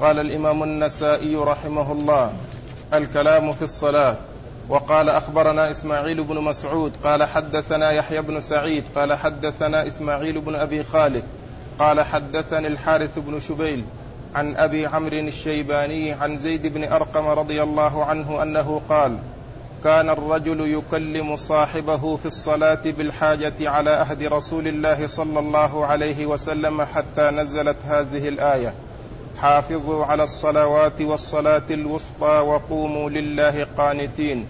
قال الإمام النسائي رحمه الله الكلام في الصلاة. وقال أخبرنا إسماعيل بن مسعود قال حدثنا يحيى بن سعيد قال حدثنا إسماعيل بن أبي خالد قال حدثني الحارث بن شبيل عن أبي عمرو الشيباني عن زيد بن أرقم رضي الله عنه أنه قال كان الرجل يكلم صاحبه في الصلاة بالحاجة على عهد رسول الله صلى الله عليه وسلم حتى نزلت هذه الآية. حافظوا على الصلوات والصلاة الوسطى وقوموا لله قانتين.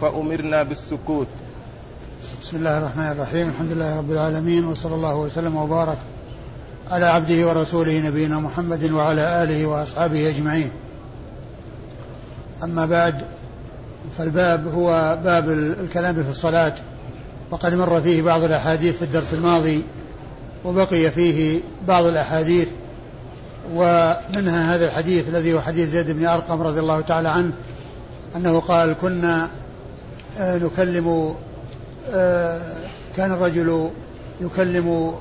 فأمرنا بالسكوت. بسم الله الرحمن الرحيم. الحمد لله رب العالمين وصلى الله وسلم وبارك على عبده ورسوله نبينا محمد وعلى آله وأصحابه أجمعين. أما بعد فالباب هو باب الكلام في الصلاة. وقد مر فيه بعض الأحاديث في الدرس الماضي وبقي فيه بعض الأحاديث ومنها هذا الحديث الذي هو حديث زيد بن أرقم رضي الله تعالى عنه أنه قال كنا آه، نكلم آه، كان الرجل يكلم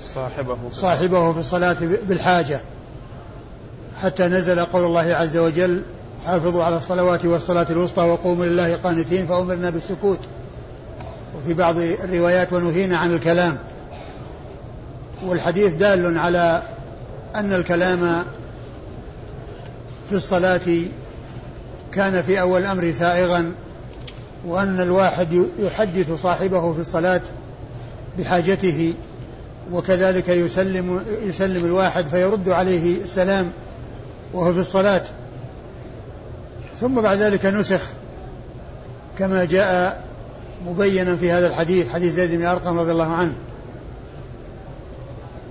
صاحبه صاحبه في الصلاة بالحاجة حتى نزل قول الله عز وجل حافظوا على الصلوات والصلاة الوسطى وقوموا لله قانتين فأمرنا بالسكوت. وفي بعض الروايات ونهينا عن الكلام. والحديث دال على أن الكلام في الصلاة كان في أول الأمر سائغا وأن الواحد يحدث صاحبه في الصلاة بحاجته وكذلك يسلم يسلم الواحد فيرد عليه السلام وهو في الصلاة. ثم بعد ذلك نسخ كما جاء مبينا في هذا الحديث حديث زيد بن أرقم رضي الله عنه.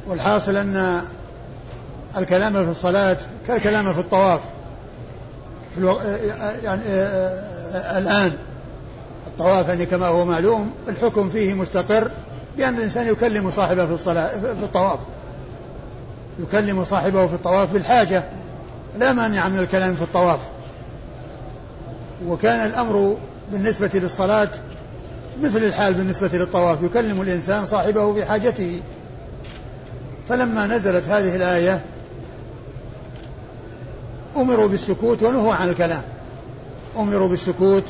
والحاصل أن الكلام في الصلاة كالكلام في الطواف. في ألو... يعني الآن. الطواف يعني كما هو معلوم الحكم فيه مستقر بأن الإنسان يكلم صاحبه في الصلاة في الطواف. يكلم صاحبه في الطواف بالحاجة لا مانع من الكلام في الطواف. وكان الأمر بالنسبة للصلاة مثل الحال بالنسبة للطواف يكلم الإنسان صاحبه في حاجته. فلما نزلت هذه الآية أمروا بالسكوت ونهوا عن الكلام. أمروا بالسكوت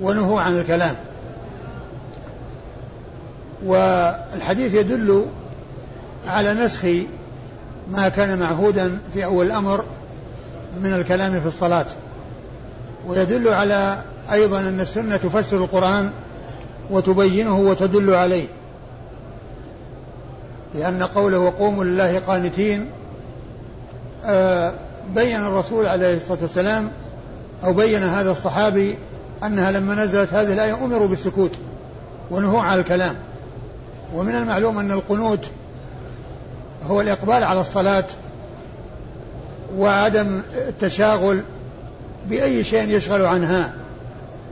ونهوا عن الكلام. والحديث يدل على نسخ ما كان معهودا في أول الأمر من الكلام في الصلاة. ويدل على أيضا أن السنة تفسر القرآن وتبينه وتدل عليه. لأن قوله وقوموا لله قانتين آه، بين الرسول عليه الصلاة والسلام أو بين هذا الصحابي أنها لما نزلت هذه الآية أمروا بالسكوت ونهوا على الكلام. ومن المعلوم أن القنوت هو الإقبال على الصلاة وعدم التشاغل بأي شيء يشغل عنها.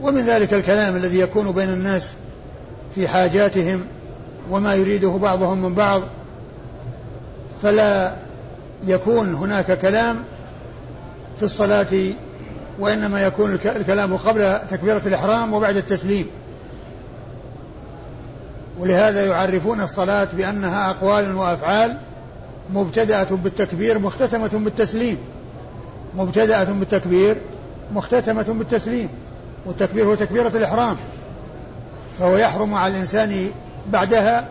ومن ذلك الكلام الذي يكون بين الناس في حاجاتهم وما يريده بعضهم من بعض. فلا يكون هناك كلام في الصلاة وإنما يكون الكلام قبل تكبيرة الإحرام وبعد التسليم. ولهذا يعرفون الصلاة بأنها أقوال وأفعال مبتدأة بالتكبير مختتمة بالتسليم. مبتدأة بالتكبير مختتمة بالتسليم والتكبير هو تكبيرة الإحرام. فهو يحرم على الإنسان بعدها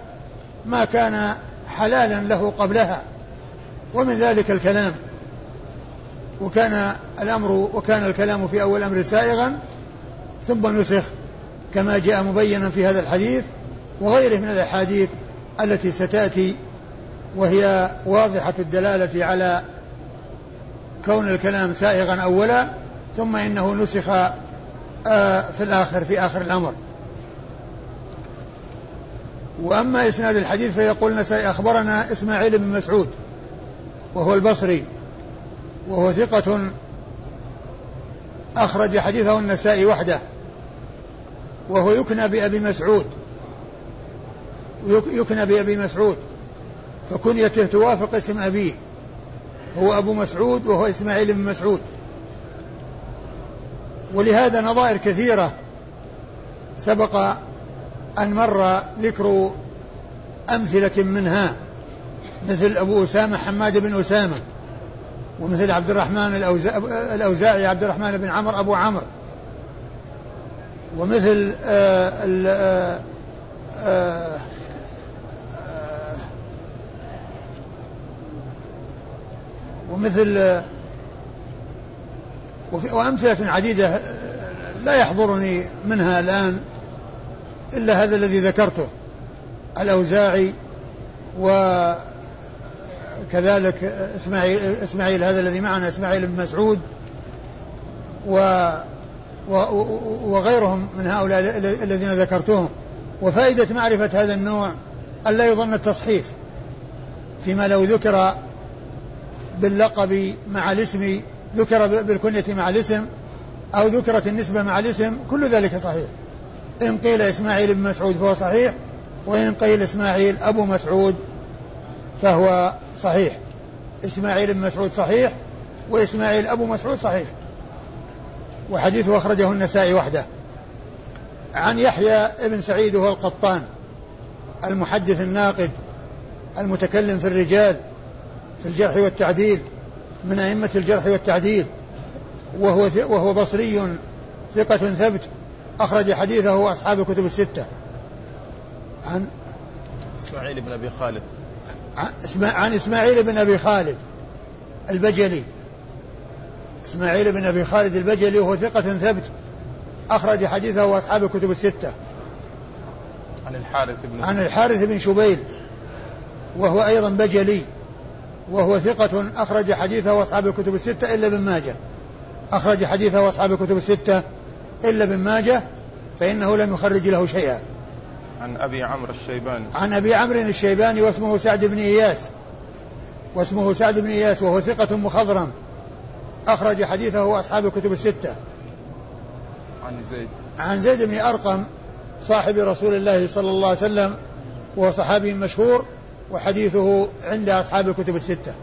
ما كان حلالا له قبلها. ومن ذلك الكلام. وكان الأمر وكان الكلام في أول الأمر سائغا ثم نسخ كما جاء مبينا في هذا الحديث وغيره من الأحاديث التي ستأتي وهي واضحة الدلالة على كون الكلام سائغا أولا ثم إنه نسخ آه، في الآخر في آخر الأمر. وأما إسناد الحديث فيقول النسائي أخبرنا إسماعيل بن مسعود وهو البصري. وهو ثقة أخرج حديثه النسائي وحده وهو يكنى بأبي مسعود يكنى بأبي مسعود فكنيته توافق اسم أبيه هو أبو مسعود وهو إسماعيل بن مسعود. ولهذا نظائر كثيرة سبق أن مر ذكر أمثلة منها مثل أبو أسامة حماد بن أسامة ومثل عبد الرحمن الأوزاعي عبد الرحمن بن عمرو أبو عمرو ومثل آآ آآ آآ ومثل وأمثلة عديدة لا يحضرني منها الآن إلا هذا الذي ذكرته الأوزاعي وكذلك إسماعيل, إسماعيل هذا الذي معنا إسماعيل بن مسعود و وغيرهم من هؤلاء الذين ذكرتهم. وفائدة معرفة هذا النوع ألا يظن التصحيف فيما لو ذكر باللقب مع الاسم ذكر بالكنية مع الاسم أو ذكرت النسبة مع الاسم كل ذلك صحيح. إن قيل إسماعيل بن مسعود فهو صحيح وإن قيل إسماعيل أبو مسعود فهو صحيح. إسماعيل بن مسعود صحيح وإسماعيل أبو مسعود صحيح. وحديثه أخرجه النسائي وحده. عن يحيى ابن سعيد وهو القطان المحدث الناقد المتكلم في الرجال في الجرح والتعديل من أئمة الجرح والتعديل. وهو وهو بصري ثقة ثبت أخرج حديثه أصحاب الكتب الستة. عن إسماعيل بن أبي خالد. عن إسماعيل بن أبي خالد البجلي. إسماعيل بن أبي خالد البجلي وهو ثقة ثبت أخرج حديثه أصحاب الكتب الستة. عن الحارث بن عن الحارث بن شبيل وهو أيضا بجلي وهو ثقة أخرج حديثه أصحاب الكتب الستة إلا ابن ماجه. أخرج حديثه أصحاب الكتب الستة إلا ابن ماجه فإنه لم يخرج له شيئا. عن أبي عمرو الشيباني. عن أبي عمرو الشيباني واسمه سعد بن إياس. واسمه سعد بن إياس وهو ثقة مخضرم. أخرج حديثه أصحاب الكتب الستة. عن زيد. عن زيد بن أرقم صاحب رسول الله صلى الله عليه وسلم وهو صحابي مشهور وحديثه عند أصحاب الكتب الستة.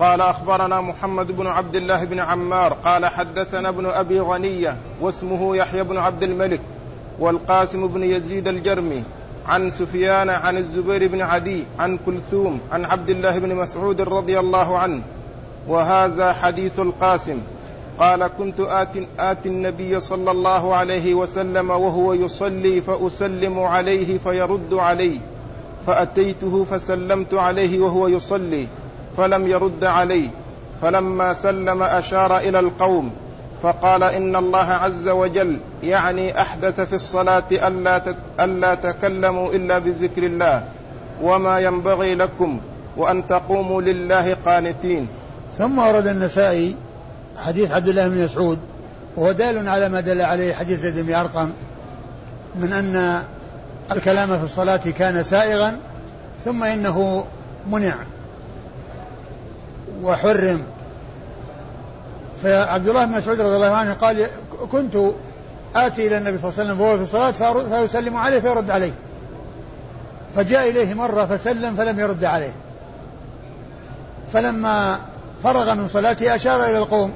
قال أخبرنا محمد بن عبد الله بن عمار قال حدثنا ابن أبي غنية واسمه يحيى بن عبد الملك والقاسم بن يزيد الجرمي عن سفيان عن الزبير بن عدي عن كلثوم عن عبد الله بن مسعود رضي الله عنه. وهذا حديث القاسم. قال كنت آت, آت النبي صلى الله عليه وسلم وهو يصلي فأسلم عليه فيرد علي فأتيته فسلمت عليه وهو يصلي فلم يرد علي فلما سلم أشار إلى القوم فقال إن الله عز وجل يعني أحدث في الصلاة ألا, ألا تكلموا إلا بذكر الله وما ينبغي لكم وأن تقوموا لله قانتين. ثم ورد النسائي حديث عبد الله بن مسعود وهو دال على ما دل عليه حديث زيد بن أرقم من أن الكلام في الصلاة كان سائغا ثم إنه منع وحرم. فعبد الله بن مسعود رضي الله عنه قال كنت آتي إلى النبي صلى الله عليه وسلم وهو في الصلاة فيسلم عليه فيرد عليه. فجاء إليه مرة فسلم فلم يرد عليه. فلما فرغ من صلاته أشار إلى القوم.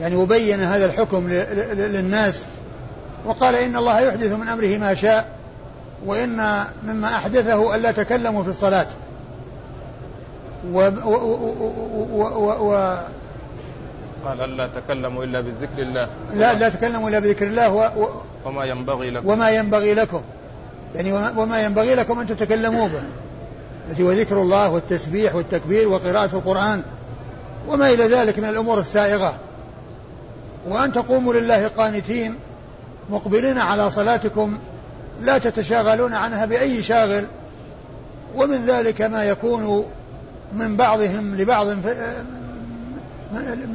يعني وبين هذا الحكم للناس وقال إن الله يحدث من أمره ما شاء وإن مما أحدثه ألا تكلموا في الصلاة. و, و, و, و, و قال ألا تكلموا إلا بذكر الله. لا لا تكلموا إلا بذكر الله و و وما ينبغي لكم. وما ينبغي لكم. يعني وما ينبغي لكم أن تتكلموا به. التي هو ذكر الله والتسبيح والتكبير وقراءة القرآن وما إلى ذلك من الأمور السائغة. وأن تقوموا لله قانتين مقبلين على صلاتكم لا تتشاغلون عنها بأي شاغل. ومن ذلك ما يكون من بعضهم لبعض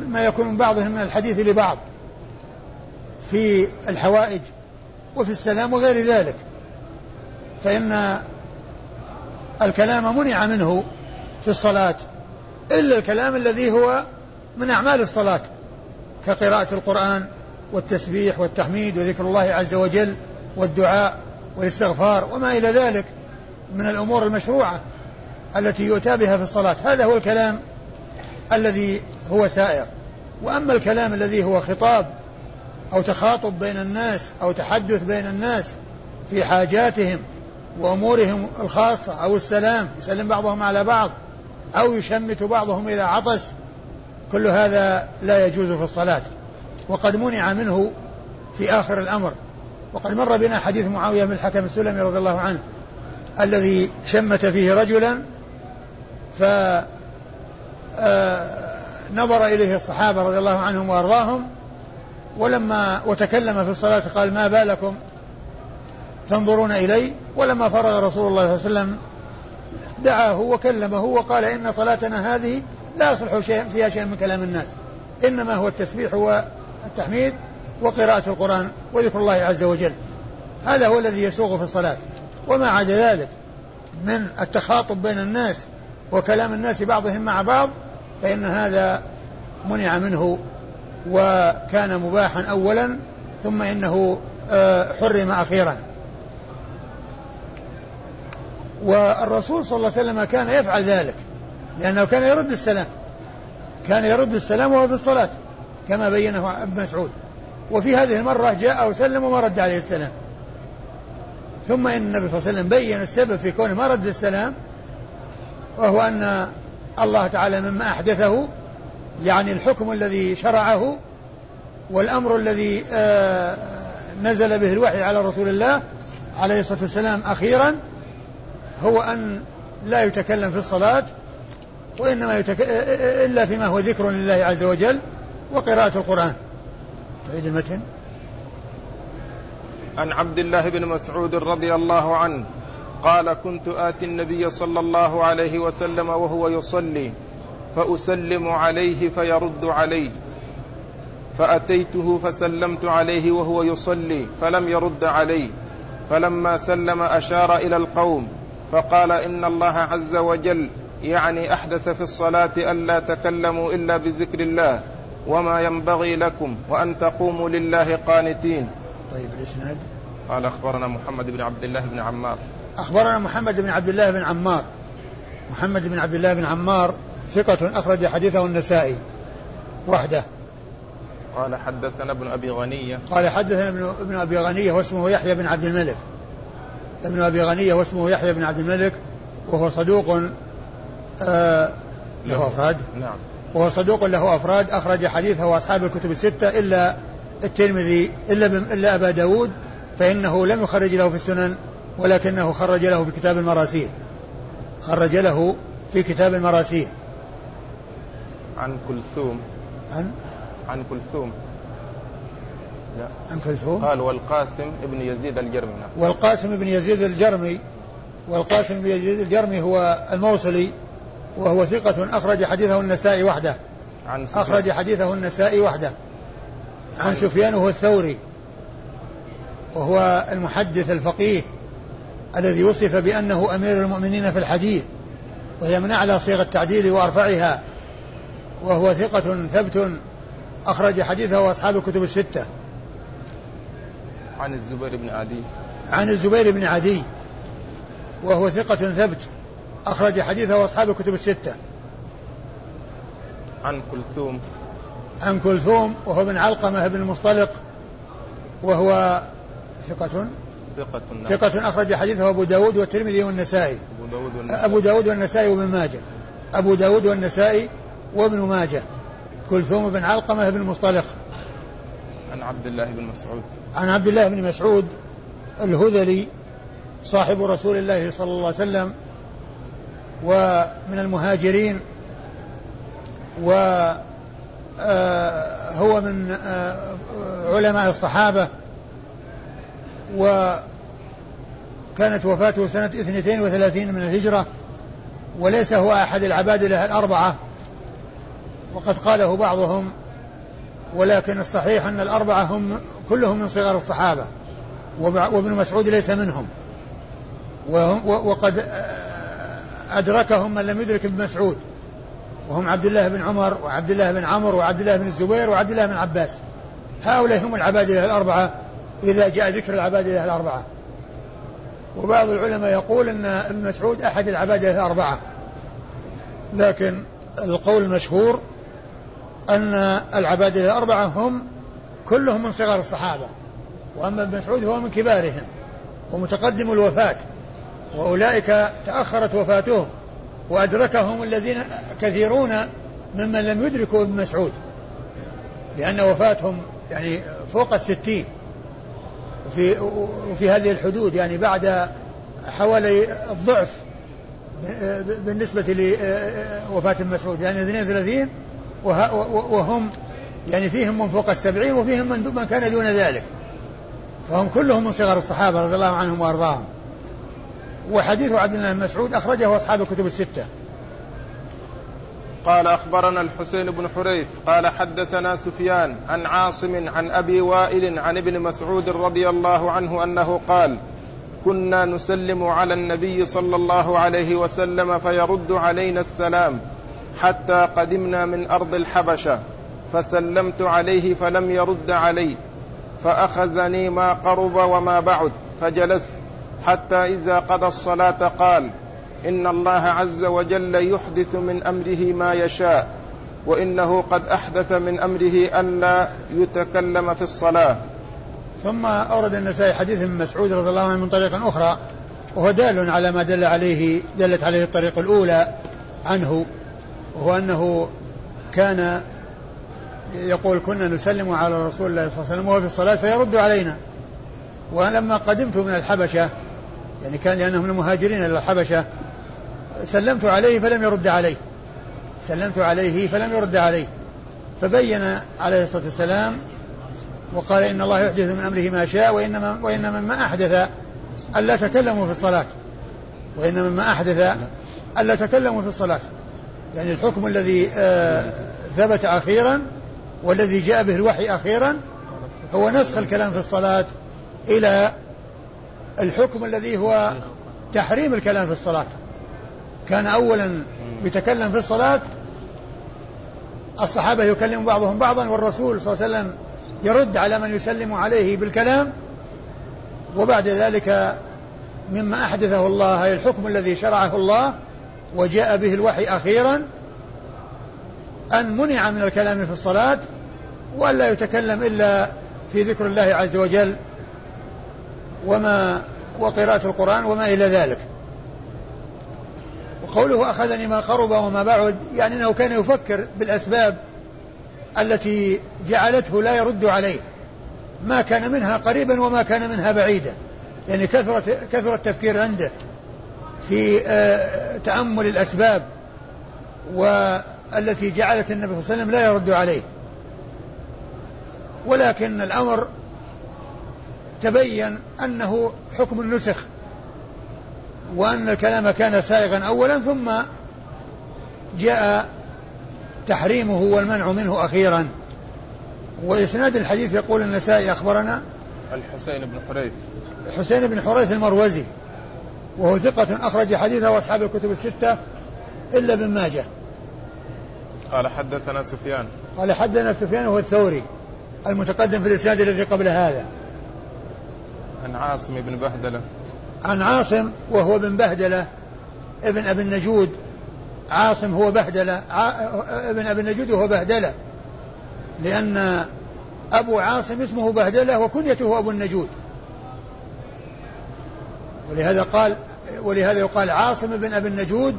ما يكون من بعضهم من الحديث لبعض في الحوائج وفي السلام وغير ذلك. فإن الكلام منع منه في الصلاة إلا الكلام الذي هو من أعمال الصلاة كقراءة القرآن والتسبيح والتحميد وذكر الله عز وجل والدعاء والاستغفار وما إلى ذلك من الأمور المشروعة التي يؤتى بها في الصلاة. هذا هو الكلام الذي هو سائر. وأما الكلام الذي هو خطاب أو تخاطب بين الناس أو تحدث بين الناس في حاجاتهم وأمورهم الخاصة أو السلام يسلم بعضهم على بعض أو يشمت بعضهم إذا عطس كل هذا لا يجوز في الصلاة. وقد منع منه في آخر الأمر. وقد مر بنا حديث معاوية بن الحكم السلمي رضي الله عنه الذي شمت فيه رجلا ف آه، نظر إليه الصحابة رضي الله عنهم وأرضاهم ولما وتكلم في الصلاة قال ما بالكم؟ تنظرون إلي. ولما فرغ رسول الله صلى الله عليه وسلم دعاه وكلمه وقال إن صلاتنا هذه لا يصلح شيء فيها شيء من كلام الناس. إنما هو التسبيح والتحميد وقراءة القرآن وذكر الله عز وجل. هذا هو الذي يسوغ في الصلاة. وما عدا ذلك من التخاطب بين الناس وكلام الناس بعضهم مع بعض فإن هذا منع منه وكان مباحا أولا ثم إنه آه، حرم أخيرا. والرسول صلى الله عليه وسلم كان يفعل ذلك لأنه كان يرد السلام. كان يرد السلام وهو في الصلاة كما بينه ابن مسعود. وفي هذه المرة جاء وسلم وما رد عليه السلام. ثم إن النبي صلى الله عليه وسلم بين السبب في كونه ما رد السلام وهو أن الله تعالى مما أحدثه يعني الحكم الذي شرعه والأمر الذي آه، نزل به الوحي على رسول الله عليه الصلاة والسلام أخيرا هو أن لا يتكلم في الصلاة وإنما يتك... إلا فيما هو ذكر لله عز وجل وقراءة القرآن. تعيد المتن. عن عبد الله بن مسعود رضي الله عنه قال كنت آتي النبي صلى الله عليه وسلم وهو يصلي فأسلم عليه فيرد علي فأتيته فسلمت عليه وهو يصلي فلم يرد علي فلما سلم أشار إلى القوم فقال إن الله عز وجل يعني أحدث في الصلاة ألا تكلموا إلا بذكر الله وما ينبغي لكم وأن تقوموا لله قانتين. طيب الإسناد؟ قال أخبرنا محمد بن عبد الله بن عمار. أخبرنا محمد بن عبد الله بن عمار. محمد بن عبد الله بن عمار ثقة أخرج حديثه النسائي. وحده. قال حدثنا ابن أبي غنية. قال حدثنا ابن, ابن أبي غنية واسمه يحيى بن عبد الملك. ابن أبي غنية واسمه يحيى بن عبد الملك وهو صدوق آه له أفراد. نعم. وهو صدوق له أفراد أخرج حديثه وأصحاب الكتب الستة إلا الترمذي إلا إلا أبا داود فإنه لم يخرج له في السنن. ولكنه خرج له في كتاب المراسيل. خرج له في كتاب المراسيل. عن كلثوم. عن؟ عن كلثوم. لا. عن كلثوم؟ قال والقاسم ابن يزيد الجرمي. نعم. والقاسم ابن يزيد الجرمي والقاسم بن يزيد الجرمي هو الموصلي وهو ثقة أخرج حديثه النسائي وحده. عن أخرج حديثه النسائي وحده. عن سفيان هو الثوري وهو المحدث الفقيه. الذي وصف بأنه أمير المؤمنين في الحديث وهي من أعلى صيغ التعديل وأرفعها وهو ثقة ثبت أخرج حديثه أصحاب الكتب الستة. عن الزبير بن عدي. عن الزبير بن عدي وهو ثقة ثبت أخرج حديثه أصحاب الكتب الستة. عن كلثوم. عن كلثوم وهو بن علقمة بن المصطلق وهو ثقة ثقة. ثقة أخرج حديثه أبو داود والترمذي والنسائي. أبو داود والنسائي. أبو داود والنسائي وابن ماجه. أبو داود والنسائي وابن ماجه. كلثوم بن علقمة بن المصطلق عن عبد الله بن مسعود. عن عبد الله بن مسعود الهذلي صاحب رسول الله صلى الله عليه وسلم ومن المهاجرين وهو آه، من آه، علماء الصحابة وكانت وفاته سنة 32 من الهجرة وليس هو أحد العبادلة الأربعة. وقد قاله بعضهم ولكن الصحيح أن الأربعة هم كلهم من صغار الصحابة وابن مسعود ليس منهم. وقد أدركهم من لم يدرك ابن مسعود. وهم عبد الله بن عمر وعبد الله بن عمرو وعبد الله بن الزبير وعبد الله بن عباس. هؤلاء هم العبادلة الأربعة. إذا جاء ذكر العبادلة الأربعة. وبعض العلماء يقول أن ابن مسعود أحد العبادلة الأربعة. لكن القول المشهور أن العبادلة الأربعة هم كلهم من صغار الصحابة. وأما ابن مسعود هو من كبارهم ومتقدم الوفاة. وأولئك تأخرت وفاتهم وأدركهم الذين كثيرون ممن لم يدركوا ابن مسعود. لأن وفاتهم يعني فوق الستين. وفي, وفي هذه الحدود يعني بعد حوالي الضعف بالنسبة لوفاة مسعود. يعني 32 وهم يعني فيهم من فوق السبعين وفيهم من كان دون ذلك. فهم كلهم من صغار الصحابة رضي الله عنهم وأرضاهم. وحديث عبد الله بن مسعود أخرجه أصحاب الكتب الستة. قال أخبرنا الحسين بن حريث قال حدثنا سفيان عن عاصم عن أبي وائل عن ابن مسعود رضي الله عنه أنه قال كنا نسلم على النبي صلى الله عليه وسلم فيرد علينا السلام حتى قدمنا من أرض الحبشة فسلمت عليه فلم يرد علي فأخذني ما قرب وما بعد فجلست حتى إذا قضى الصلاة قال إن الله عز وجل يحدث من أمره ما يشاء وإنه قد أحدث من أمره ألا يتكلم في الصلاة. ثم أورد النسائي حديث من مسعود رضي الله عنه من طريق أخرى وهو دال على ما دل عليه دلت عليه الطريق الأولى عنه وهو أنه كان يقول كنا نسلم على رسول الله صلى الله عليه وسلم وهو في الصلاة فيرد علينا. ولما قدمت من الحبشة يعني كان لأنه من المهاجرين إلى الحبشة سلمت عليه فلم يرد علي سلمت عليه فلم يرد علي فبين عليه الصلاة والسلام وقال إن الله يحدث من أمره ما شاء وإنما وإن مما أحدث ألا تكلموا في الصلاة. وإن مما أحدث ألا تكلموا في الصلاة. يعني الحكم الذي آه ثبت أخيرا والذي جاء به الوحي أخيرا هو نسخ الكلام في الصلاة إلى الحكم الذي هو تحريم الكلام في الصلاة. كان أولا يتكلم في الصلاة الصحابة يكلم بعضهم بعضا والرسول صلى الله عليه وسلم يرد على من يسلم عليه بالكلام. وبعد ذلك مما أحدثه الله أي الحكم الذي شرعه الله وجاء به الوحي أخيرا أن منع من الكلام في الصلاة وألا يتكلم إلا في ذكر الله عز وجل وما وقراءة القرآن وما إلى ذلك. وقوله أخذني ما قرب وما بعد يعني أنه كان يفكر بالأسباب التي جعلته لا يرد عليه. ما كان منها قريبا وما كان منها بعيدا. يعني كثرة كثر التفكير عنده في آه، تأمل الأسباب والتي جعلت النبي صلى الله عليه وسلم لا يرد عليه. ولكن الأمر تبين أنه حكم النسخ. وأن الكلام كان سائغا أولا ثم جاء تحريمه والمنع منه أخيرا. وإسناد الحديث يقول النسائي أخبرنا الحسين بن حريث. الحسين بن حريث المروزي وهو ثقة أخرج حديثه أصحاب الكتب الستة إلا ابن ماجه. قال حدثنا سفيان. قال حدثنا سفيان هو الثوري المتقدم في الإسناد الذي قبل هذا. عن عاصم بن بهدلة. عن عاصم وهو بن بهدلة ابن أبي النجود. عاصم هو بهدلة ابن أبي النجود وهو بهدلة لأن أبو عاصم اسمه بهدلة وكنيته أبو النجود. ولهذا قال ولهذا يقال عاصم بن أبي النجود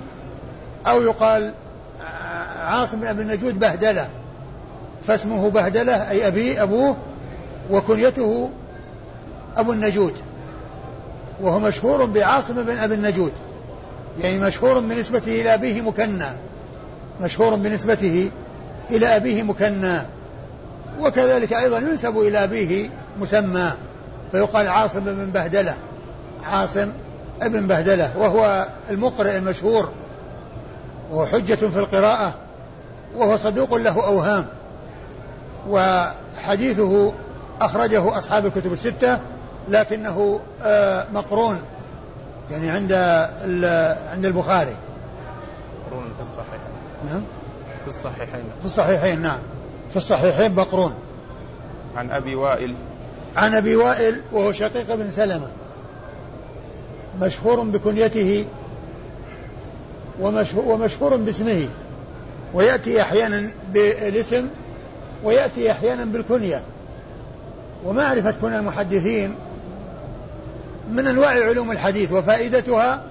أو يقال عاصم بن أبي النجود بهدلة. فاسمه بهدلة أي أبي أبوه وكنيته أبو النجود. وهو مشهور بعاصم بن أبي النجود. يعني مشهور بنسبته إلى أبيه مكنى. مشهور بنسبته إلى أبيه مكنى. وكذلك أيضا ينسب إلى أبيه مسمى. فيقال عاصم بن بهدلة. عاصم ابن بهدلة. وهو المقرئ المشهور. وهو حجة في القراءة. وهو صدوق له أوهام. وحديثه أخرجه أصحاب الكتب الستة. لكنه آه، مقرون يعني عند عند البخاري. مقرون في الصحيحين. نعم. في الصحيحين. في الصحيحين نعم. في الصحيحين مقرون. عن أبي وائل. عن أبي وائل وهو شقيق بن سلمة. مشهور بكنيته ومشهور, ومشهور باسمه. ويأتي أحيانا بالاسم ويأتي أحيانا بالكنية. ومعرفة كنى المحدثين من أنواع علوم الحديث وفائدتها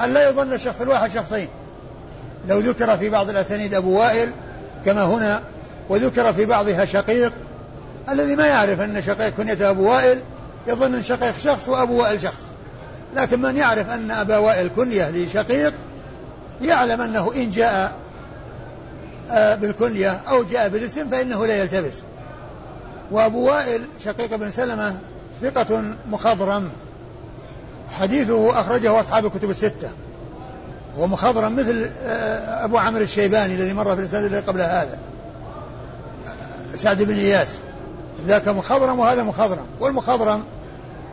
أن لا يظن الشخص الواحد شخصين. لو ذكر في بعض الأسانيد أبو وائل كما هنا وذكر في بعضها شقيق الذي ما يعرف أن شقيق كنيته أبو وائل يظن أن شقيق شخص وأبو وائل شخص. لكن من يعرف أن أبا وائل كنية لشقيق يعلم أنه إن جاء آه، بالكنية أو جاء بالاسم فإنه لا يلتبس. وأبو وائل شقيق بن سلمة ثقة مخضرم. حديثه أخرجه أصحاب الكتب الستة. ومخضرم مثل آه، أبو عمرو الشيباني الذي مر في الإسناد الذي قبل هذا. سعد بن إياس. ذاك مخضرم وهذا مخضرم. والمخضرم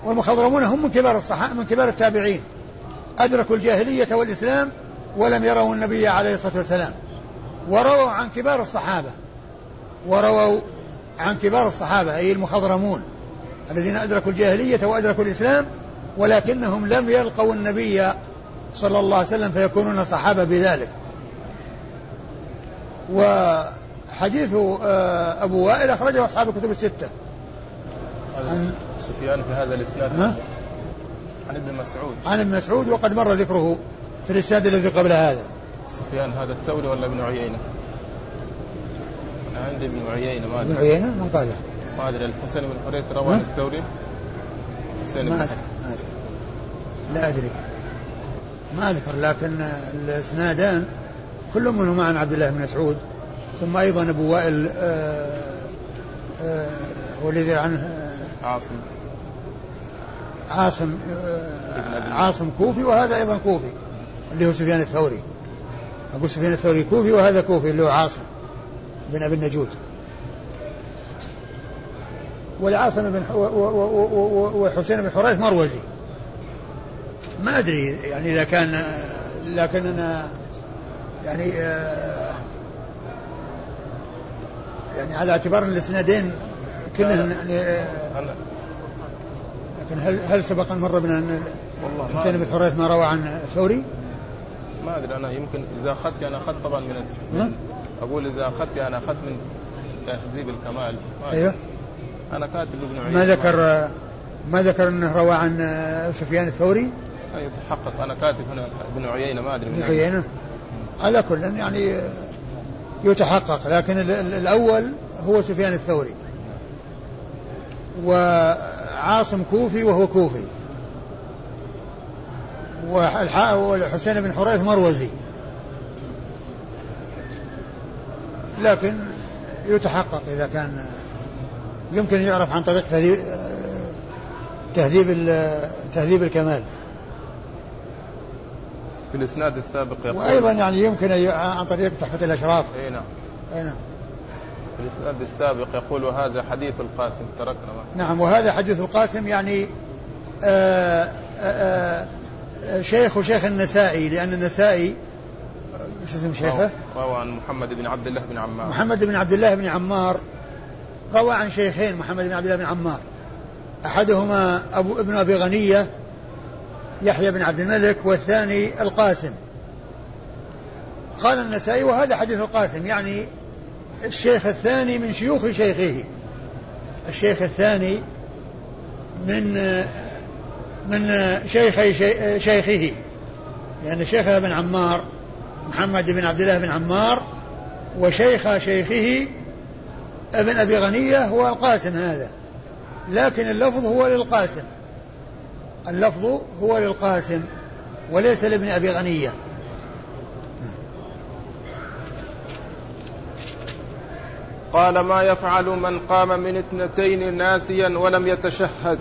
والمخضرمون هم من كبار الصحابة من كبار التابعين. أدركوا الجاهلية والإسلام ولم يروا النبي عليه الصلاة والسلام. ورووا عن كبار الصحابة. ورووا عن كبار الصحابة أي المخضرمون الذين أدركوا الجاهلية وأدركوا الإسلام ولكنهم لم يلقوا النبي صلى الله عليه وسلم فيكونون صحابة بذلك. وحديث آه، أبو وائل أخرجه أصحاب الكتب الستة. عن سفيان في هذا الإسناد. عن ابن مسعود. عن ابن مسعود وقد مر ذكره في الإسناد الذي قبل هذا. سفيان هذا الثوري ولا ابن عيينة؟ أنا عندي ابن عيينة ما أدري. ابن عيينة؟ من قال ما أدري الحسين بن حريث روى عن الثوري؟ حسين ما أدري. لا أدري. ما أذكر لكن الإسنادان كل منهما عن عبد الله بن مسعود ثم أيضا أبو وائل آه، آه، والذي عنه آه، عاصم. عاصم عاصم كوفي وهذا أيضا كوفي اللي هو سفيان الثوري. أقول سفيان الثوري كوفي وهذا كوفي اللي هو عاصم بن أبي النجود. والعاصم بن وحسين بن حريث مروزي. ما أدري يعني إذا كان لكن أنا يعني آه، يعني على اعتبار الإسنادين كلهن يعني آه، لكن هل هل سبق أن مر بنا أن حسين بن حريث ما روى عن ثوري؟ ما أدري أنا يمكن إذا أخذت أنا أخذت طبعا من. أقول إذا أخذت أنا أخذت من تهذيب الكمال. أيوه. أنا كاتب ابن عيينة. ما ذكر ما ذكر أنه روى عن سفيان الثوري؟ يتحقق أنا كاتب هنا ابن عيينة ما أدري ابن عيينة؟ على كل يعني يتحقق لكن الأول هو سفيان الثوري. وعاصم كوفي وهو كوفي. والحسين بن حريث مروزي. لكن يتحقق إذا كان يمكن يعرف عن طريق تهذيب تهذيب تهذيب الكمال. في الإسناد السابق يقول وأيضا يعني يمكن عن طريق تحفة الأشراف. إي نعم. إي نعم. في الإسناد السابق يقول وهذا حديث القاسم تركنا. نعم وهذا حديث القاسم يعني آآ آه، آآ آه، آه، شيخ وشيخ النسائي لأن النسائي إيش اسم شيخه؟ روى عن محمد بن عبد الله بن عمار. محمد بن عبد الله بن عمار. روى عن شيخين محمد بن عبد الله بن عمار. أحدهما ابو ابن أبي غنية يحيى بن عبد الملك والثاني القاسم. قال النسائي وهذا حديث القاسم يعني الشيخ الثاني من شيوخ شيخه. الشيخ الثاني من من شيخي شيخه. يعني شيخ ابن عمار محمد بن عبد الله بن عمار وشيخ شيخه ابن أبي غنية هو القاسم هذا. لكن اللفظ هو للقاسم. اللفظ هو للقاسم وليس لابن أبي غنية. قال ما يفعل من قام من اثنتين ناسيا ولم يتشهد.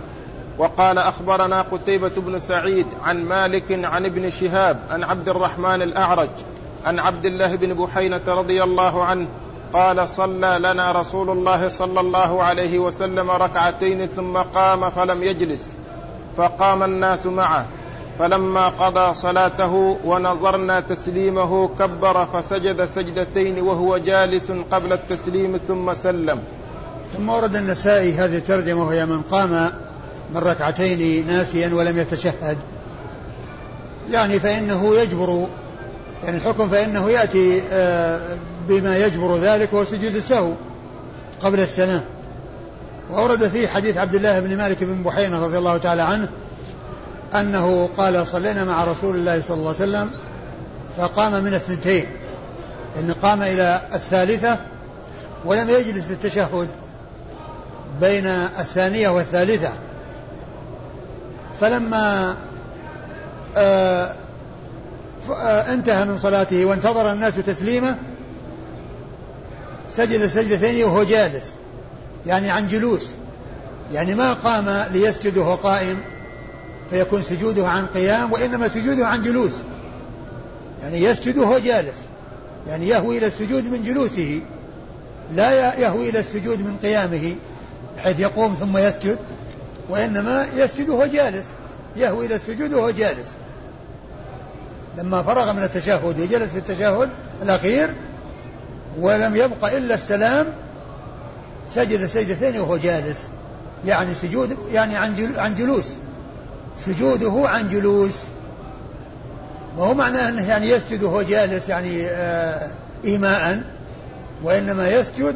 وقال أخبرنا قتيبة بن سعيد عن مالك عن ابن شهاب عن عبد الرحمن الأعرج عن عبد الله بن بحينة رضي الله عنه قال صلى لنا رسول الله صلى الله عليه وسلم ركعتين ثم قام فلم يجلس فقام الناس معه. فلما قضى صلاته ونظرنا تسليمه كبر فسجد سجدتين وهو جالس قبل التسليم ثم سلم. ثم ورد النسائي هذه الترجمة وهي من قام من ركعتين ناسيا ولم يتشهد. يعني فإنه يجبر يعني الحكم فإنه يأتي آه، بما يجبر ذلك وهو سجود السهو قبل السلام وأورد فيه حديث عبد الله بن مالك بن بحينة رضي الله تعالى عنه أنه قال صلينا مع رسول الله صلى الله عليه وسلم فقام من الثنتين. أن قام إلى الثالثة ولم يجلس التشهد بين الثانية والثالثة. فلما آه، آه، انتهى من صلاته وانتظر الناس تسليمه سجد سجدتين وهو جالس. يعني عن جلوس. يعني ما قام ليسجد وهو قائم فيكون سجوده عن قيام وإنما سجوده عن جلوس. يعني يسجد وهو جالس. يعني يهوي إلى السجود من جلوسه. لا يهوي إلى السجود من قيامه حيث يقوم ثم يسجد. وإنما يسجد وهو جالس. يهوي إلى السجود وهو جالس. لما فرغ من التشهد وجلس في التشهد الأخير ولم يبق إلا السلام. سجد سجدتين وهو جالس. يعني سجود يعني عن عن جلوس. سجوده عن جلوس. ما هو معناه إنه يعني يسجد وهو جالس يعني آه ايماء. وإنما يسجد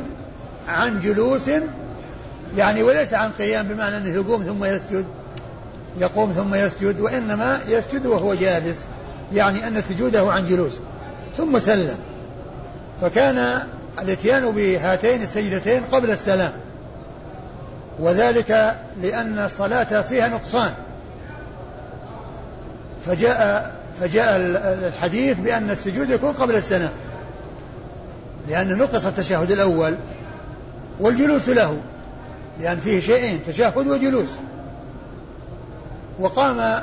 عن جلوس يعني وليس عن قيام بمعنى إنه يقوم ثم يسجد. يقوم ثم يسجد وإنما يسجد وهو جالس. يعني أن سجوده عن جلوس. ثم سلم. فكان الاتيان بهاتين السجدتين قبل السلام. وذلك لأن الصلاة فيها نقصان. فجاء فجاء الحديث بأن السجود يكون قبل السلام. لأن نقص التشهد الأول والجلوس له. لأن فيه شيئين تشهد وجلوس. وقام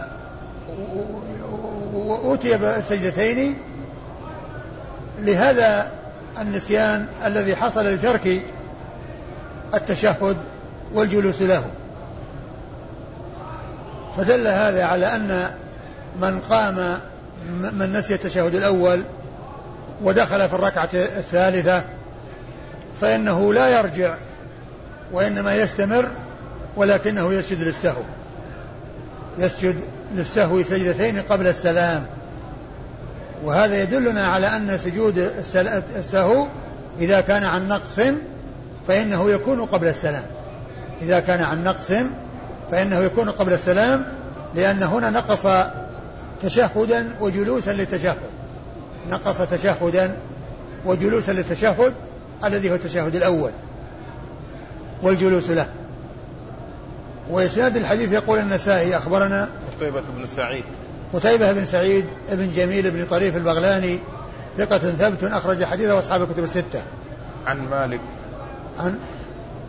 وأتي بالسجدتين. لهذا النسيان الذي حصل لترك التشهد والجلوس له. فدل هذا على أن من قام من نسي التشهد الأول ودخل في الركعة الثالثة فإنه لا يرجع وإنما يستمر ولكنه يسجد للسهو. يسجد للسهو سجدتين قبل السلام. وهذا يدلنا على أن سجود السهو إذا كان عن نقص فإنه يكون قبل السلام. إذا كان عن نقص فإنه يكون قبل السلام لأن هنا نقص تشهدا وجلوسا للتشهد. نقص تشهدا وجلوسا للتشهد الذي هو التشهد الأول والجلوس له. وإسناد الحديث يقول النسائي أخبرنا قتيبة بن سعيد. قتيبة بن سعيد بن جميل بن طريف البغلاني ثقة ثبت أخرج حديثه أصحاب الكتب الستة. عن مالك. عن؟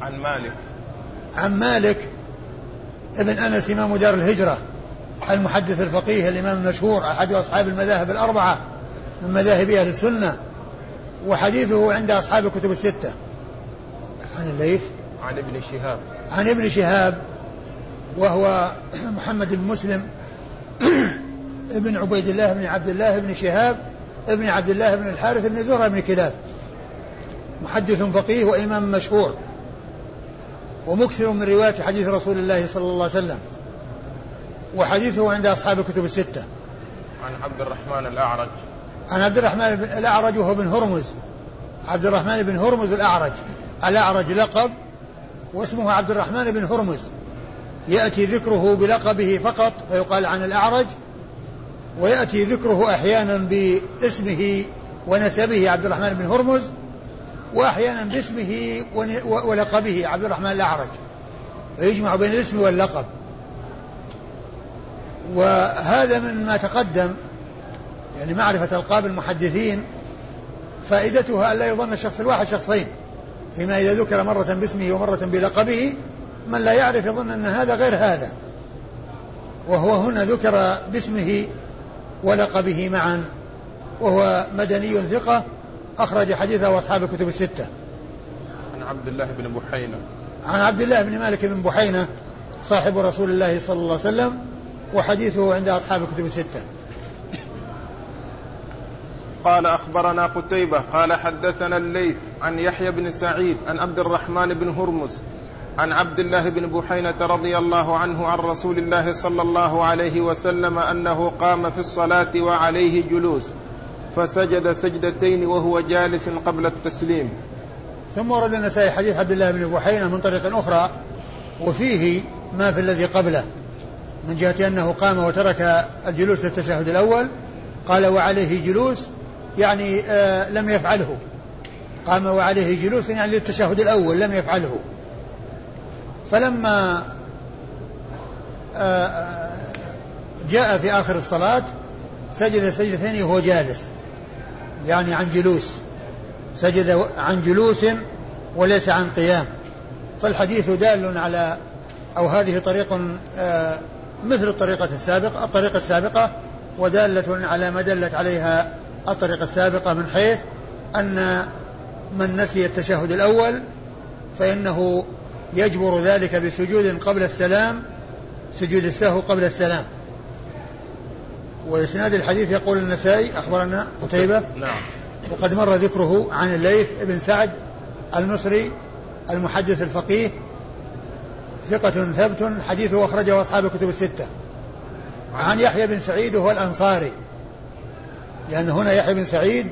عن مالك. عن مالك ابن أنس إمام دار الهجرة المحدث الفقيه الإمام المشهور أحد أصحاب المذاهب الأربعة من مذاهب أهل السنة وحديثه عند أصحاب الكتب الستة. عن الليث. عن ابن شهاب. عن ابن شهاب وهو محمد بن مسلم ابن عبيد الله بن عبد الله بن شهاب ابن عبد الله بن الحارث بن زهرة بن كلاب. محدث فقيه وإمام مشهور. ومكثر من رواية حديث رسول الله صلى الله عليه وسلم. وحديثه عند أصحاب الكتب الستة. عن عبد الرحمن الأعرج. عن عبد الرحمن بن الأعرج وهو بن هرمز. عبد الرحمن بن هرمز الأعرج. الأعرج لقب واسمه عبد الرحمن بن هرمز. يأتي ذكره بلقبه فقط فيقال عن الأعرج. ويأتي ذكره أحيانا باسمه ونسبه عبد الرحمن بن هرمز وأحيانا باسمه ولقبه عبد الرحمن الأعرج. ويجمع بين الاسم واللقب. وهذا مما تقدم يعني معرفة ألقاب المحدثين فائدتها ألا يظن الشخص الواحد شخصين. فيما إذا ذكر مرة باسمه ومرة بلقبه من لا يعرف يظن أن هذا غير هذا. وهو هنا ذكر باسمه ولقبه معا وهو مدني ثقة أخرج حديثه أصحاب الكتب الستة. عن عبد الله بن بحينة. عن عبد الله بن مالك بن بحينة صاحب رسول الله صلى الله عليه وسلم وحديثه عند أصحاب الكتب الستة. قال أخبرنا قتيبة قال حدثنا الليث عن يحيى بن سعيد عن عبد الرحمن بن هرمز عن عبد الله بن بحينة رضي الله عنه عن رسول الله صلى الله عليه وسلم أنه قام في الصلاة وعليه جلوس فسجد سجدتين وهو جالس قبل التسليم. ثم ورد النسائي حديث عبد الله بن بحينة من طريق أخرى وفيه ما في الذي قبله من جهة أنه قام وترك الجلوس للتشهد الأول قال وعليه جلوس يعني آه لم يفعله. قام وعليه جلوس يعني للتشهد الأول لم يفعله. فلما آه، آه، جاء في آخر الصلاة سجد سجدتين وهو جالس يعني عن جلوس. سجد عن جلوس وليس عن قيام. فالحديث دال على أو هذه طريق آه، مثل الطريقة السابقة الطريقة السابقة ودالة على ما دلت عليها الطريقة السابقة من حيث أن من نسي التشهد الأول فإنه يجبر ذلك بسجود قبل السلام سجود السهو قبل السلام. وإسناد الحديث يقول النسائي أخبرنا قتيبة نعم. وقد مر ذكره عن الليث بن سعد المصري المحدث الفقيه ثقة ثبت حديثه أخرجه أصحاب الكتب الستة. عن يحيى بن سعيد وهو الأنصاري لأن هنا يحيى بن سعيد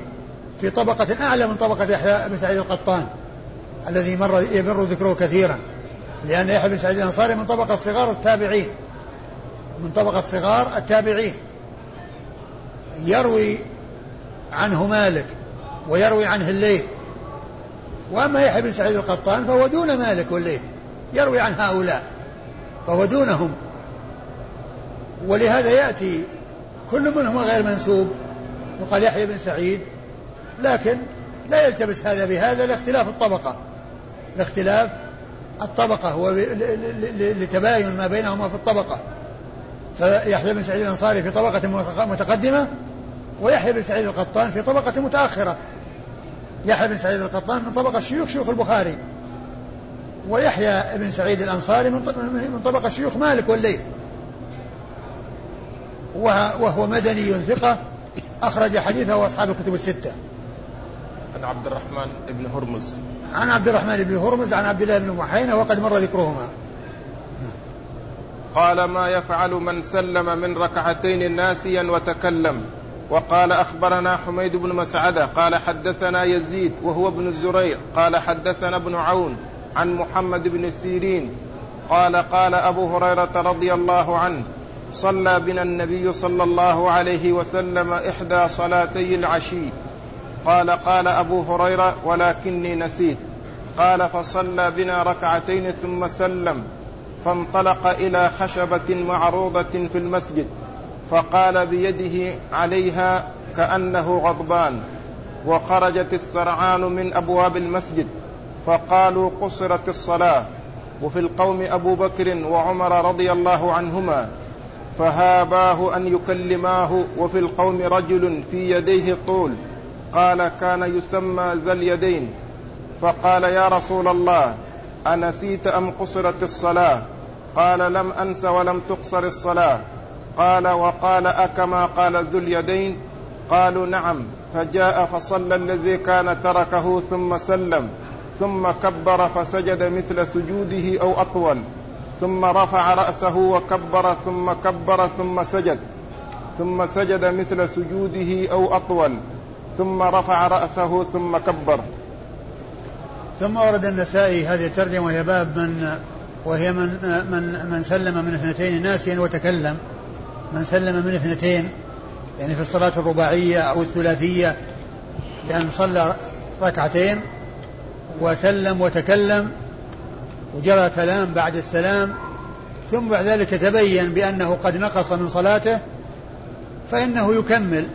في طبقة أعلى من طبقة يحيى بن سعيد القطان الذي مر يمر ذكره كثيرا. لأن يحيى بن سعيد الأنصاري من طبقة صغار التابعين. من طبقة صغار التابعين. يروي عنه مالك ويروي عنه الليث. وأما يحيى بن سعيد القطان فهو دون مالك والليث. يروي عن هؤلاء. فهو دونهم. ولهذا يأتي كل منهم غير منسوب. وقال يحيى بن سعيد. لكن لا يلتبس هذا بهذا لاختلاف الطبقة. لاختلاف الطبقة ولتباين ما بينهما في الطبقة. فيحيى بن سعيد الأنصاري في طبقة متقدمة ويحيى بن سعيد القطان في طبقة متأخرة. يحيى بن سعيد القطان من طبقة شيوخ شيوخ البخاري. ويحيى بن سعيد الأنصاري من طبقة شيوخ مالك والليث. وهو مدني ثقة أخرج حديثه أصحاب الكتب الستة. عن عبد الرحمن بن هرمز. عن عبد الرحمن بن هرمز عن عبد الله بن محينة وقد مر ذكرهما. قال ما يفعل من سلم من ركعتين ناسيا وتكلم. وقال أخبرنا حميد بن مسعدة قال حدثنا يزيد وهو ابن الزريع قال حدثنا ابن عون عن محمد بن سيرين قال قال أبو هريرة رضي الله عنه صلى بنا النبي صلى الله عليه وسلم إحدى صلاتي العشي. قال قال أبو هريرة ولكني نسيت. قال فصلى بنا ركعتين ثم سلم فانطلق إلى خشبة معروضة في المسجد فقال بيده عليها كأنه غضبان وخرجت السرعان من أبواب المسجد فقالوا قصرت الصلاة وفي القوم أبو بكر وعمر رضي الله عنهما فهاباه أن يكلماه وفي القوم رجل في يديه طول قال كان يسمى ذا اليدين. فقال يا رسول الله أنسيت أم قصرت الصلاة؟ قال لم أنس ولم تقصر الصلاة. قال وقال اكما قال ذو اليدين؟ قالوا نعم. فجاء فصلى الذي كان تركه ثم سلم ثم كبر فسجد مثل سجوده أو أطول ثم رفع رأسه وكبر ثم كبر ثم سجد ثم سجد مثل سجوده أو أطول. ثم رفع رأسه ثم كبر. ثم ورد النسائي هذه الترجمة وهي باب من وهي من من من سلم من اثنتين ناسيا وتكلم. من سلم من اثنتين يعني في الصلاة الرباعية أو الثلاثية لأن صلى ركعتين وسلم وتكلم وجرى كلام بعد السلام. ثم بعد ذلك تبين بأنه قد نقص من صلاته فإنه يكمل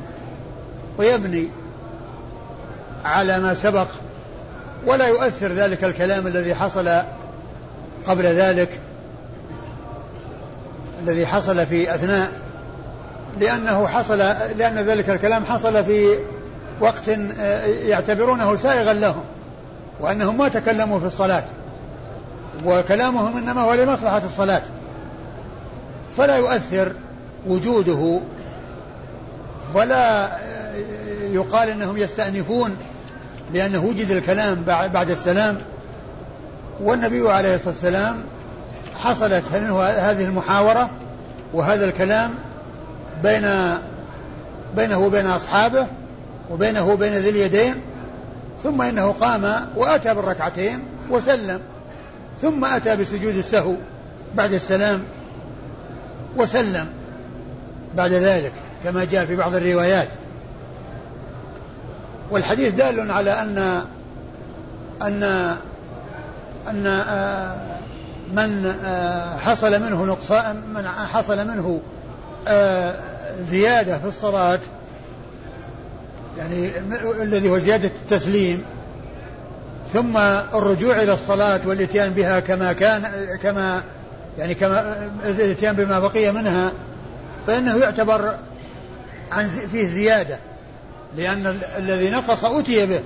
ويبني. على ما سبق ولا يؤثر ذلك الكلام الذي حصل قبل ذلك الذي حصل في أثناء لأنه حصل لأن ذلك الكلام حصل في وقت آه، يعتبرونه سائغا لهم وأنهم ما تكلموا في الصلاة وكلامهم إنما هو لمصلحة الصلاة. فلا يؤثر وجوده ولا آه، يقال إنهم يستأنفون لأنه وجد الكلام بعد السلام والنبي عليه الصلاة والسلام حصلت منه هذه المحاورة وهذا الكلام بين بينه وبين أصحابه وبينه وبين ذي اليدين ثم إنه قام وأتى بالركعتين وسلم ثم أتى بسجود السهو بعد السلام وسلم بعد ذلك كما جاء في بعض الروايات. والحديث دال على أن أن أن آه، من آه، حصل منه نقصان من حصل منه آه، زيادة في الصلاة يعني الذي هو زيادة التسليم ثم الرجوع إلى الصلاة والإتيان بها كما كان كما يعني كما الإتيان بما بقي منها فإنه يعتبر عن فيه زيادة. لأن الذي نقص أتي به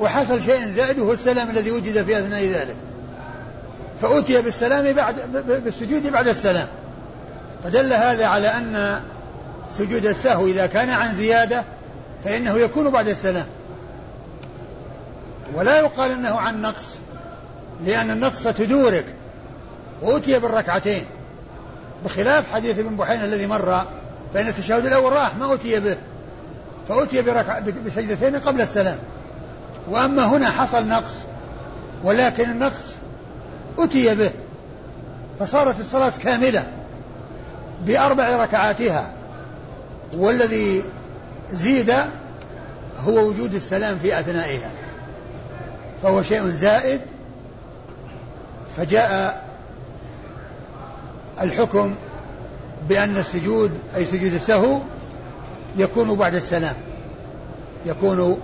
وحصل شيء زائد وهو السلام الذي وجد في أثناء ذلك. فأتي بالسلام بعد بالسجود بعد السلام. فدل هذا على أن سجود السهو إذا كان عن زيادة فإنه يكون بعد السلام. ولا يقال أنه عن نقص لأن النقص تدورك وأتي بالركعتين. بخلاف حديث ابن بحين الذي مر فإن التشهد الأول راح ما أتي به. فأتي بركع بسجدتين قبل السلام. وأما هنا حصل نقص ولكن النقص أتي به فصارت الصلاة كاملة بأربع ركعاتها. والذي زيد هو وجود السلام في أثنائها. فهو شيء زائد فجاء الحكم بأن السجود أي سجود السهو يكون بعد السلام. يكون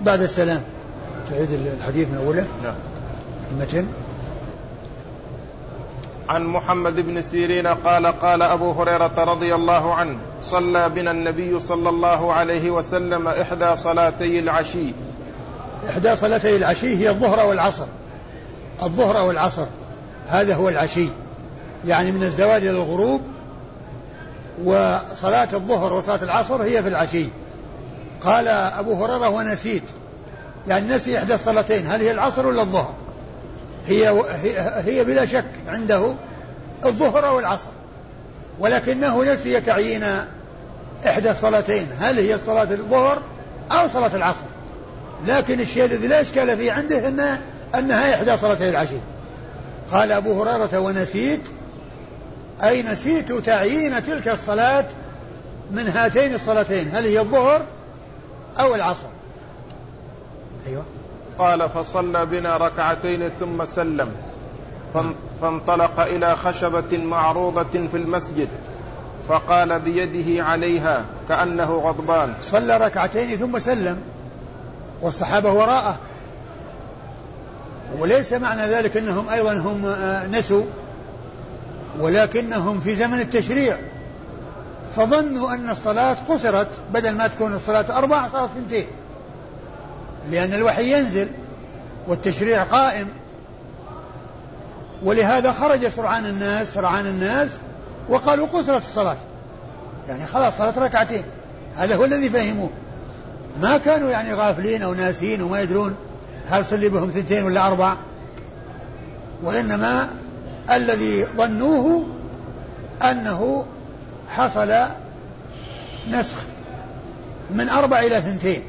بعد السلام. تعيد الحديث من أوله. نعم. المتن عن محمد بن سيرين قال قال أبو هريرة رضي الله عنه صلى بنا النبي صلى الله عليه وسلم إحدى صلاتي العشي. إحدى صلاتي العشي هي الظهر والعصر. الظهر والعصر. هذا هو العشي. يعني من الزوال إلى الغروب وصلاة الظهر وصلاة العصر هي في العشي. قال أبو هريرة ونسيت. يعني نسي إحدى الصلاتين هل هي العصر ولا الظهر؟ هي, هي بلا شك عنده الظهر أو العصر ولكنه نسي تعيين إحدى الصلاتين هل هي صلاة الظهر أو صلاة العصر. لكن الشيء الذي لا إشكال فيه عنده أنها, أنها إحدى صلاتي العشي. قال أبو هريرة ونسيت أي نسيت تعيين تلك الصلاة من هاتين الصلاتين هل هي الظهر أو العصر؟ أيوة. قال فصلى بنا ركعتين ثم سلم فانطلق إلى خشبة معروضة في المسجد فقال بيده عليها كأنه غضبان. صلى ركعتين ثم سلم والصحابة وراءه. وليس معنى ذلك أنهم أيضا هم آه، نسوا. ولكنهم في زمن التشريع. فظنوا أن الصلاة قصرت بدل ما تكون الصلاة أربع صارت اثنتين. لأن الوحي ينزل والتشريع قائم. ولهذا خرج سرعان الناس سرعان الناس وقالوا قصرت الصلاة. يعني خلاص صلاة ركعتين. هذا هو الذي فهموه. ما كانوا يعني غافلين أو ناسين وما يدرون هل صلي بهم ثنتين ولا أربع وإنما الذي ظنوه أنه حصل نسخ من أربع إلى ثنتين.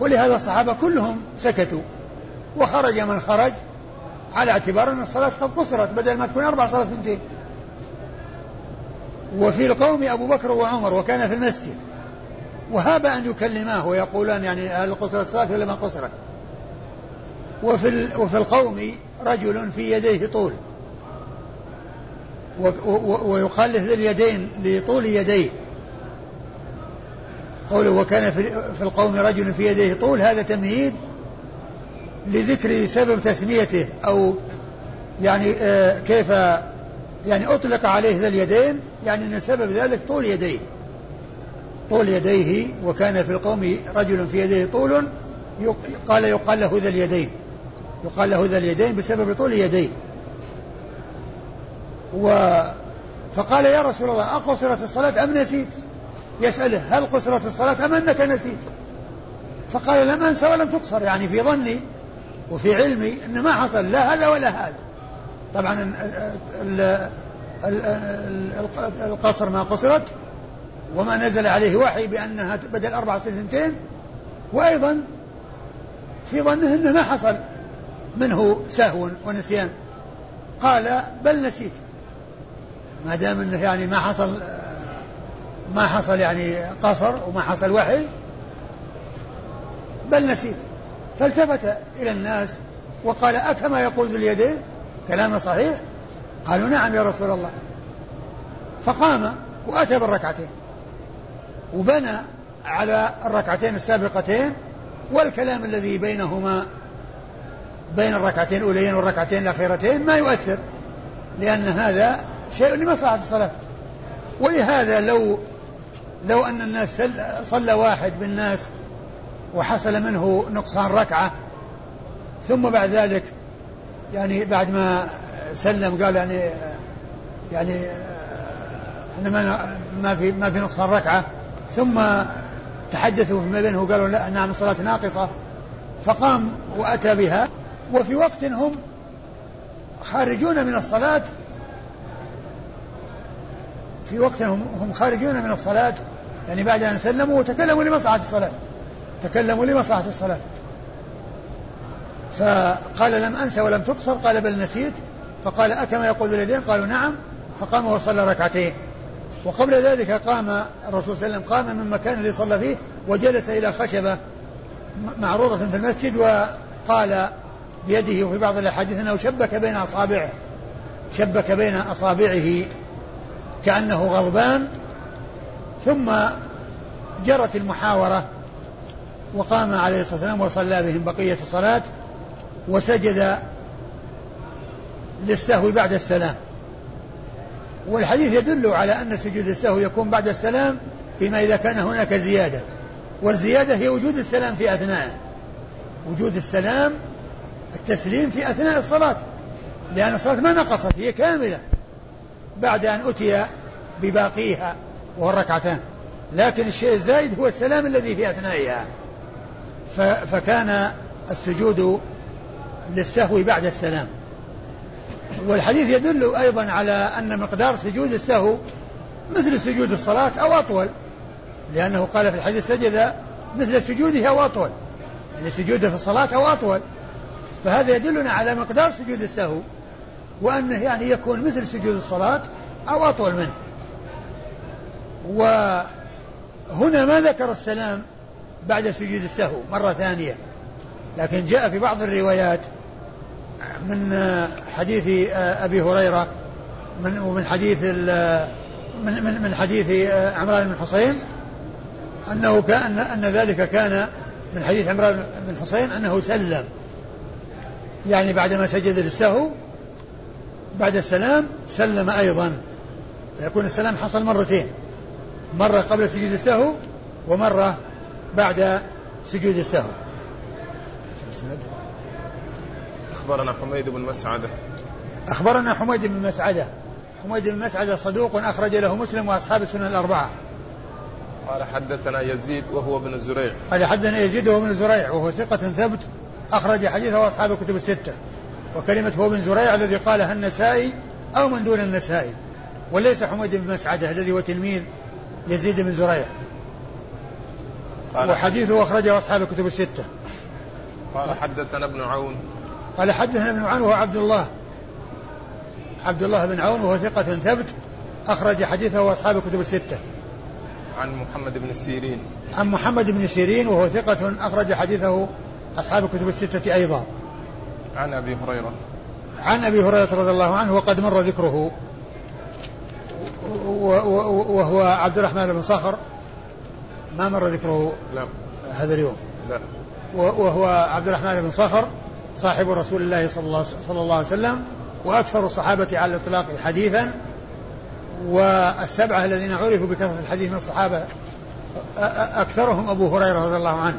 ولهذا الصحابة كلهم سكتوا وخرج من خرج على اعتبار أن الصلاة قد قصرت بدل ما تكون أربع صلاة ثنتين. وفي القوم أبو بكر وعمر وكان في المسجد. وهاب أن يكلماه ويقولان يعني هل قصرت الصلاة ولا ما قصرت وفي, وفي القوم رجل في يديه طول. ويقال له ذي اليدين لطول يديه. قوله وكان في القوم رجل في يديه طول هذا تمهيد لذكر سبب تسميته أو يعني آه كيف يعني أطلق عليه ذا اليدين يعني أن سبب ذلك طول يديه. طول يديه وكان في القوم رجل في يديه طول قال يقال له ذا اليدين. يقال له ذا اليدين بسبب طول يديه. و فقال يا رسول الله أقصرت الصلاة أم نسيت؟ يسأله هل قصرت الصلاة أم أنك نسيت؟ فقال لم أنسى ولم تقصر يعني في ظني وفي علمي أن ما حصل لا هذا ولا هذا. طبعا القصر ما قصرت وما نزل عليه وحي بأنها بدل أربع سنتين وأيضا في ظنه أنه ما حصل. منه سهو ونسيان؟ قال بل نسيت. ما دام إنه يعني ما حصل ما حصل يعني قصر وما حصل وحي بل نسيت. فالتفت إلى الناس وقال أكما يقول ذو اليدين؟ كلامه صحيح. قالوا نعم يا رسول الله. فقام وأتى بالركعتين. وبنى على الركعتين السابقتين والكلام الذي بينهما بين الركعتين الأوليين والركعتين الأخيرتين ما يؤثر لأن هذا شيء لمصلحة الصلاة. ولهذا لو لو أن الناس صلى واحد بالناس وحصل منه نقصان ركعة ثم بعد ذلك يعني بعد ما سلم قال يعني يعني إحنا ما ما في ما في نقصان ركعة ثم تحدثوا فيما بينه وقالوا لا نعم الصلاة ناقصة فقام وأتى بها. وفي وقت هم خارجون من الصلاة في وقت هم خارجون من الصلاة يعني بعد أن سلموا وتكلموا لمصلحة الصلاة تكلموا لمصلحة الصلاة. فقال لم أنسى ولم تقصر قال بل نسيت. فقال أكما يقول اليدين قالوا نعم. فقام وصلى ركعتين. وقبل ذلك قام الرسول صلى الله عليه وسلم قام من مكان اللي صلى فيه وجلس إلى خشبة معروضة في المسجد وقال بيده وفي بعض الأحاديث أنه شبك بين أصابعه شبك بين أصابعه كأنه غضبان ثم جرت المحاورة وقام عليه الصلاة والسلام وصلى بهم بقية الصلاة وسجد للسهو بعد السلام. والحديث يدل على أن سجود السهو يكون بعد السلام فيما إذا كان هناك زيادة والزيادة هي وجود السلام في أثناء وجود السلام التسليم في أثناء الصلاة لأن الصلاة ما نقصت هي كاملة بعد أن أتي بباقيها وهو الركعتان. لكن الشيء الزائد هو السلام الذي في أثنائها. فكان السجود للسهو بعد السلام. والحديث يدل أيضا على أن مقدار سجود السهو مثل سجود الصلاة أو أطول لأنه قال في الحديث سجد مثل سجوده أو أطول. يعني سجوده في الصلاة أو أطول. فهذا يدلنا على مقدار سجود السهو وأنه يعني يكون مثل سجود الصلاة أو أطول منه. وهنا ما ذكر السلام بعد سجود السهو مرة ثانية لكن جاء في بعض الروايات من حديث أبي هريرة من ومن حديث من من من حديث عمران بن حصين أنه كان أن ذلك كان من حديث عمران بن حصين أنه سلم. يعني بعدما سجد للسهو بعد السلام سلم أيضا. يكون السلام حصل مرتين. مرة قبل سجود السهو ومرة بعد سجود السهو. أخبرنا حميد بن مسعدة. أخبرنا حميد بن مسعدة. حميد بن مسعدة صدوق أخرج له مسلم وأصحاب السنن الأربعة. قال حدثنا يزيد وهو ابن زريع. قال حدثنا يزيد وهو ابن زريع وهو ثقة ثبت. أخرج حديثه أصحاب الكتب الستة وكلمة هو بن زريع الذي قالها النسائي أو من دون النسائي وليس حميد بن مسعدة الذي هو تلميذ يزيد بن زريع. وحديثه أخرجه أصحاب الكتب الستة. قال حدثنا ابن عون. قال حدثنا ابن عون وهو عبد الله. عبد الله بن عون وهو ثقة ثبت أخرج حديثه أصحاب الكتب الستة. عن محمد بن سيرين. عن محمد بن سيرين وهو ثقة أخرج حديثه أصحاب الكتب الستة أيضا. عن أبي هريرة. عن أبي هريرة رضي الله عنه وقد مر ذكره. وهو عبد الرحمن بن صخر. ما مر ذكره لا. هذا اليوم. لا. وهو عبد الرحمن بن صخر صاحب رسول الله صلى الله, صلى الله عليه وسلم وأكثر الصحابة على الإطلاق حديثا. والسبعة الذين عرفوا بكثرة الحديث من الصحابة أكثرهم أبو هريرة رضي الله عنه.